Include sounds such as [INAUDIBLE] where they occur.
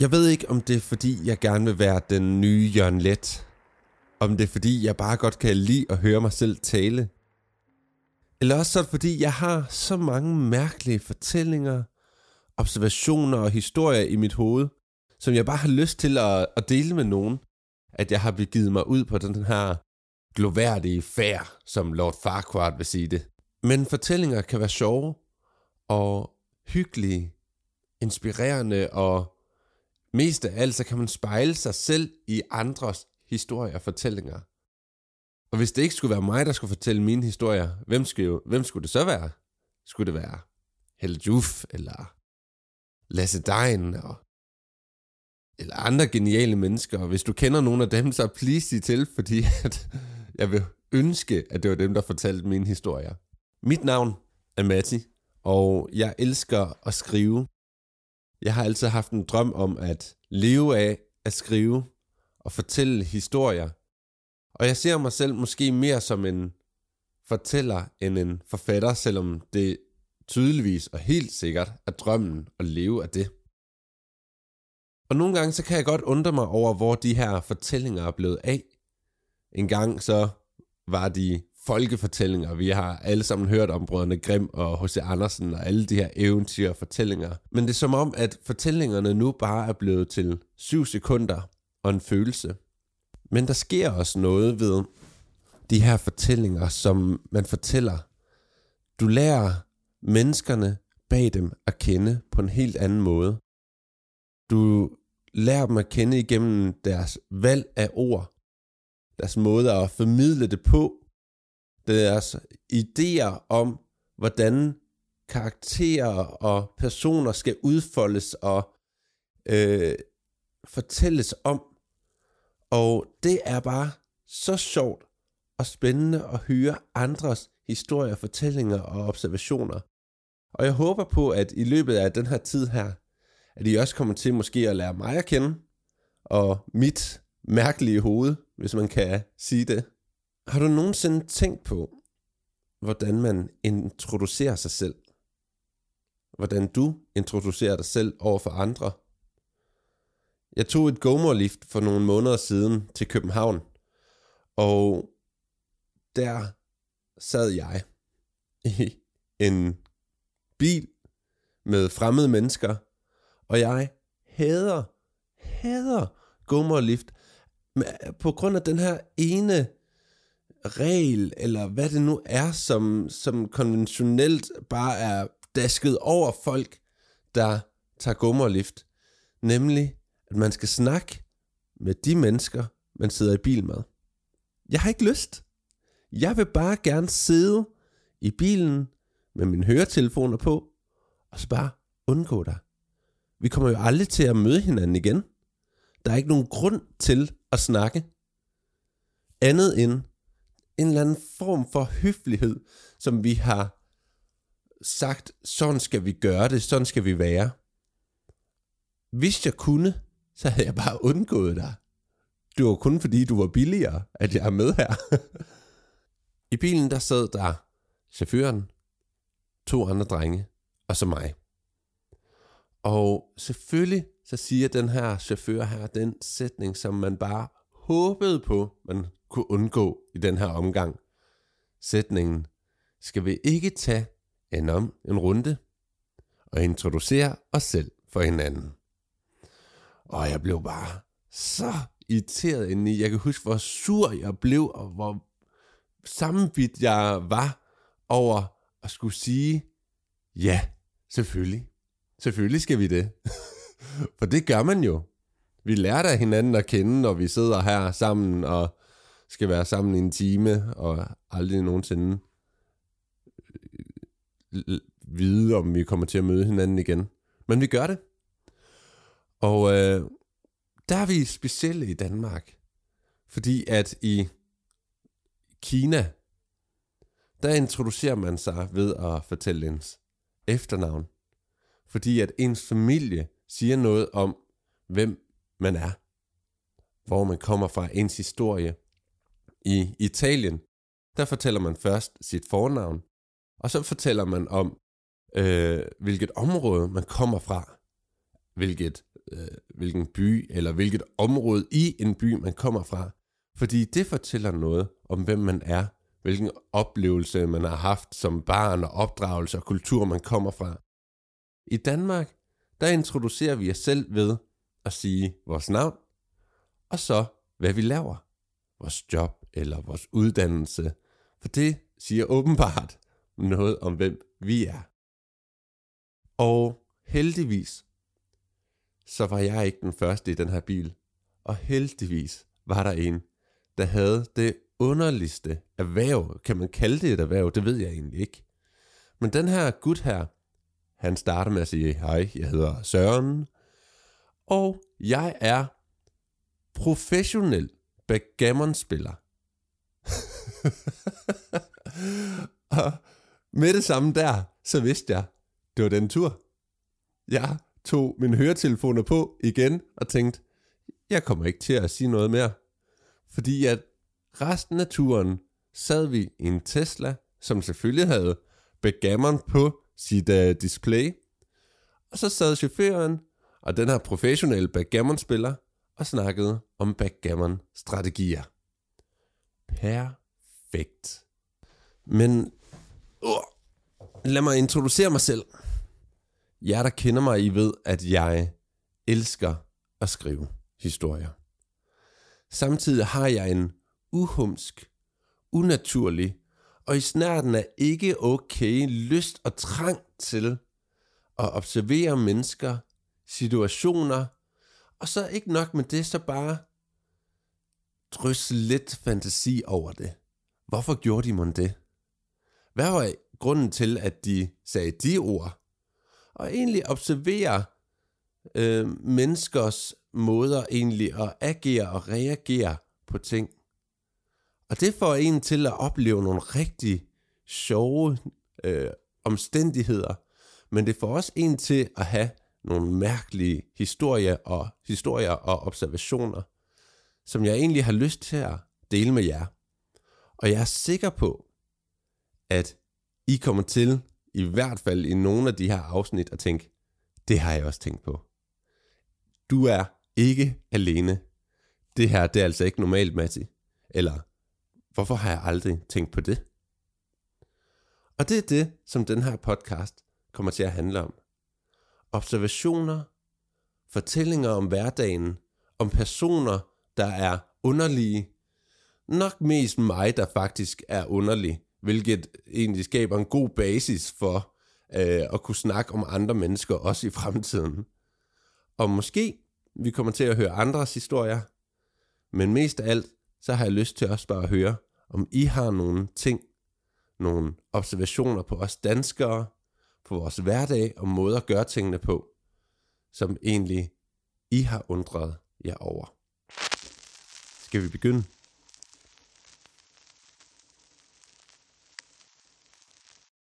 Jeg ved ikke, om det er fordi, jeg gerne vil være den nye Jørgen Let. Om det er fordi, jeg bare godt kan lide at høre mig selv tale. Eller også så er det fordi, jeg har så mange mærkelige fortællinger, observationer og historier i mit hoved, som jeg bare har lyst til at, at dele med nogen, at jeg har begivet mig ud på den her gloværdige færd, som Lord Farquaad vil sige det. Men fortællinger kan være sjove og hyggelige, inspirerende og mest af alt så kan man spejle sig selv i andres historier og fortællinger. Og hvis det ikke skulle være mig, der skulle fortælle mine historier, hvem skulle, hvem skulle det så være? Skulle det være Helle Juf, eller Lasse Dein, og, eller andre geniale mennesker. Og hvis du kender nogle af dem, så please sig til, fordi at jeg vil ønske, at det var dem, der fortalte mine historier. Mit navn er Matti, og jeg elsker at skrive. Jeg har altid haft en drøm om at leve af at skrive og fortælle historier. Og jeg ser mig selv måske mere som en fortæller end en forfatter, selvom det tydeligvis og helt sikkert er drømmen at leve af det. Og nogle gange så kan jeg godt undre mig over, hvor de her fortællinger er blevet af. En gang så var de folkefortællinger. Vi har alle sammen hørt om Brødrene Grimm og H.C. Andersen og alle de her eventyr og fortællinger. Men det er som om, at fortællingerne nu bare er blevet til syv sekunder og en følelse. Men der sker også noget ved de her fortællinger, som man fortæller. Du lærer menneskerne bag dem at kende på en helt anden måde. Du lærer dem at kende igennem deres valg af ord, deres måde at formidle det på, deres idéer om, hvordan karakterer og personer skal udfoldes og øh, fortælles om. Og det er bare så sjovt og spændende at høre andres historier, fortællinger og observationer. Og jeg håber på, at i løbet af den her tid her, at I også kommer til måske at lære mig at kende, og mit mærkelige hoved, hvis man kan sige det. Har du nogensinde tænkt på, hvordan man introducerer sig selv? Hvordan du introducerer dig selv over for andre? Jeg tog et GoMore-lift for nogle måneder siden til København, og der sad jeg i en bil med fremmede mennesker, og jeg hader, hader GoMore-lift på grund af den her ene regel, eller hvad det nu er, som, som konventionelt bare er dasket over folk, der tager gummerlift. Nemlig, at man skal snakke med de mennesker, man sidder i bil med. Jeg har ikke lyst. Jeg vil bare gerne sidde i bilen med mine høretelefoner på, og så bare undgå dig. Vi kommer jo aldrig til at møde hinanden igen. Der er ikke nogen grund til at snakke. Andet end en eller anden form for høflighed, som vi har sagt, sådan skal vi gøre det, sådan skal vi være. Hvis jeg kunne, så havde jeg bare undgået dig. Det var kun fordi, du var billigere, at jeg er med her. [LAUGHS] I bilen der sad der chaufføren, to andre drenge, og så mig. Og selvfølgelig så siger den her chauffør her den sætning, som man bare håbede på, man kunne undgå i den her omgang. Sætningen, skal vi ikke tage en, om, en runde og introducere os selv for hinanden. Og jeg blev bare så irriteret indeni. Jeg kan huske, hvor sur jeg blev, og hvor sammenbidt jeg var over at skulle sige, ja, selvfølgelig. Selvfølgelig skal vi det. [LAUGHS] For det gør man jo. Vi lærer da hinanden at kende, når vi sidder her sammen og skal være sammen i en time, og aldrig nogensinde øh, vide, om vi kommer til at møde hinanden igen. Men vi gør det. Og øh, der er vi specielle i Danmark. Fordi at i Kina, der introducerer man sig ved at fortælle ens efternavn. Fordi at ens familie siger noget om, hvem man er. Hvor man kommer fra, ens historie. I Italien, der fortæller man først sit fornavn, og så fortæller man om, øh, hvilket område man kommer fra. hvilket, øh, hvilken by eller hvilket område i en by, man kommer fra. Fordi det fortæller noget om, hvem man er, hvilken oplevelse man har haft som barn og opdragelse og kultur, man kommer fra. I Danmark, der introducerer vi os selv ved at sige vores navn, og så hvad vi laver. Vores job eller vores uddannelse. For det siger åbenbart noget om, hvem vi er. Og heldigvis, så var jeg ikke den første i den her bil. Og heldigvis var der en, der havde det underligste erhverv. Kan man kalde det et erhverv? Det ved jeg egentlig ikke. Men den her gut her, han starter med at sige, hej, jeg hedder Søren, og jeg er professionel backgammon-spiller og med det samme der, så vidste jeg, det var den tur. Jeg tog mine høretelefoner på igen og tænkte, jeg kommer ikke til at sige noget mere. Fordi at resten af turen sad vi i en Tesla, som selvfølgelig havde backgammon på sit uh, display. Og så sad chaufføren og den her professionelle backgammon-spiller og snakkede om backgammon-strategier. Per Perfekt. Men uh, lad mig introducere mig selv. Jer, der kender mig, I ved, at jeg elsker at skrive historier. Samtidig har jeg en uhumsk, unaturlig og i snærten er ikke okay lyst og trang til at observere mennesker, situationer, og så ikke nok med det, så bare drysse lidt fantasi over det. Hvorfor gjorde de mon det? Hvad var grunden til, at de sagde de ord? Og egentlig observere øh, menneskers måder egentlig at agere og reagere på ting. Og det får en til at opleve nogle rigtig sjove øh, omstændigheder, men det får også en til at have nogle mærkelige historier og historier og observationer, som jeg egentlig har lyst til at dele med jer. Og jeg er sikker på, at I kommer til, i hvert fald i nogle af de her afsnit, at tænke, det har jeg også tænkt på. Du er ikke alene. Det her, det er altså ikke normalt, Matti. Eller, hvorfor har jeg aldrig tænkt på det? Og det er det, som den her podcast kommer til at handle om. Observationer, fortællinger om hverdagen, om personer, der er underlige. Nok mest mig, der faktisk er underlig, hvilket egentlig skaber en god basis for øh, at kunne snakke om andre mennesker også i fremtiden. Og måske vi kommer til at høre andres historier, men mest af alt, så har jeg lyst til også bare at høre, om I har nogle ting, nogle observationer på os danskere, på vores hverdag og måder at gøre tingene på, som egentlig I har undret jer over. Skal vi begynde?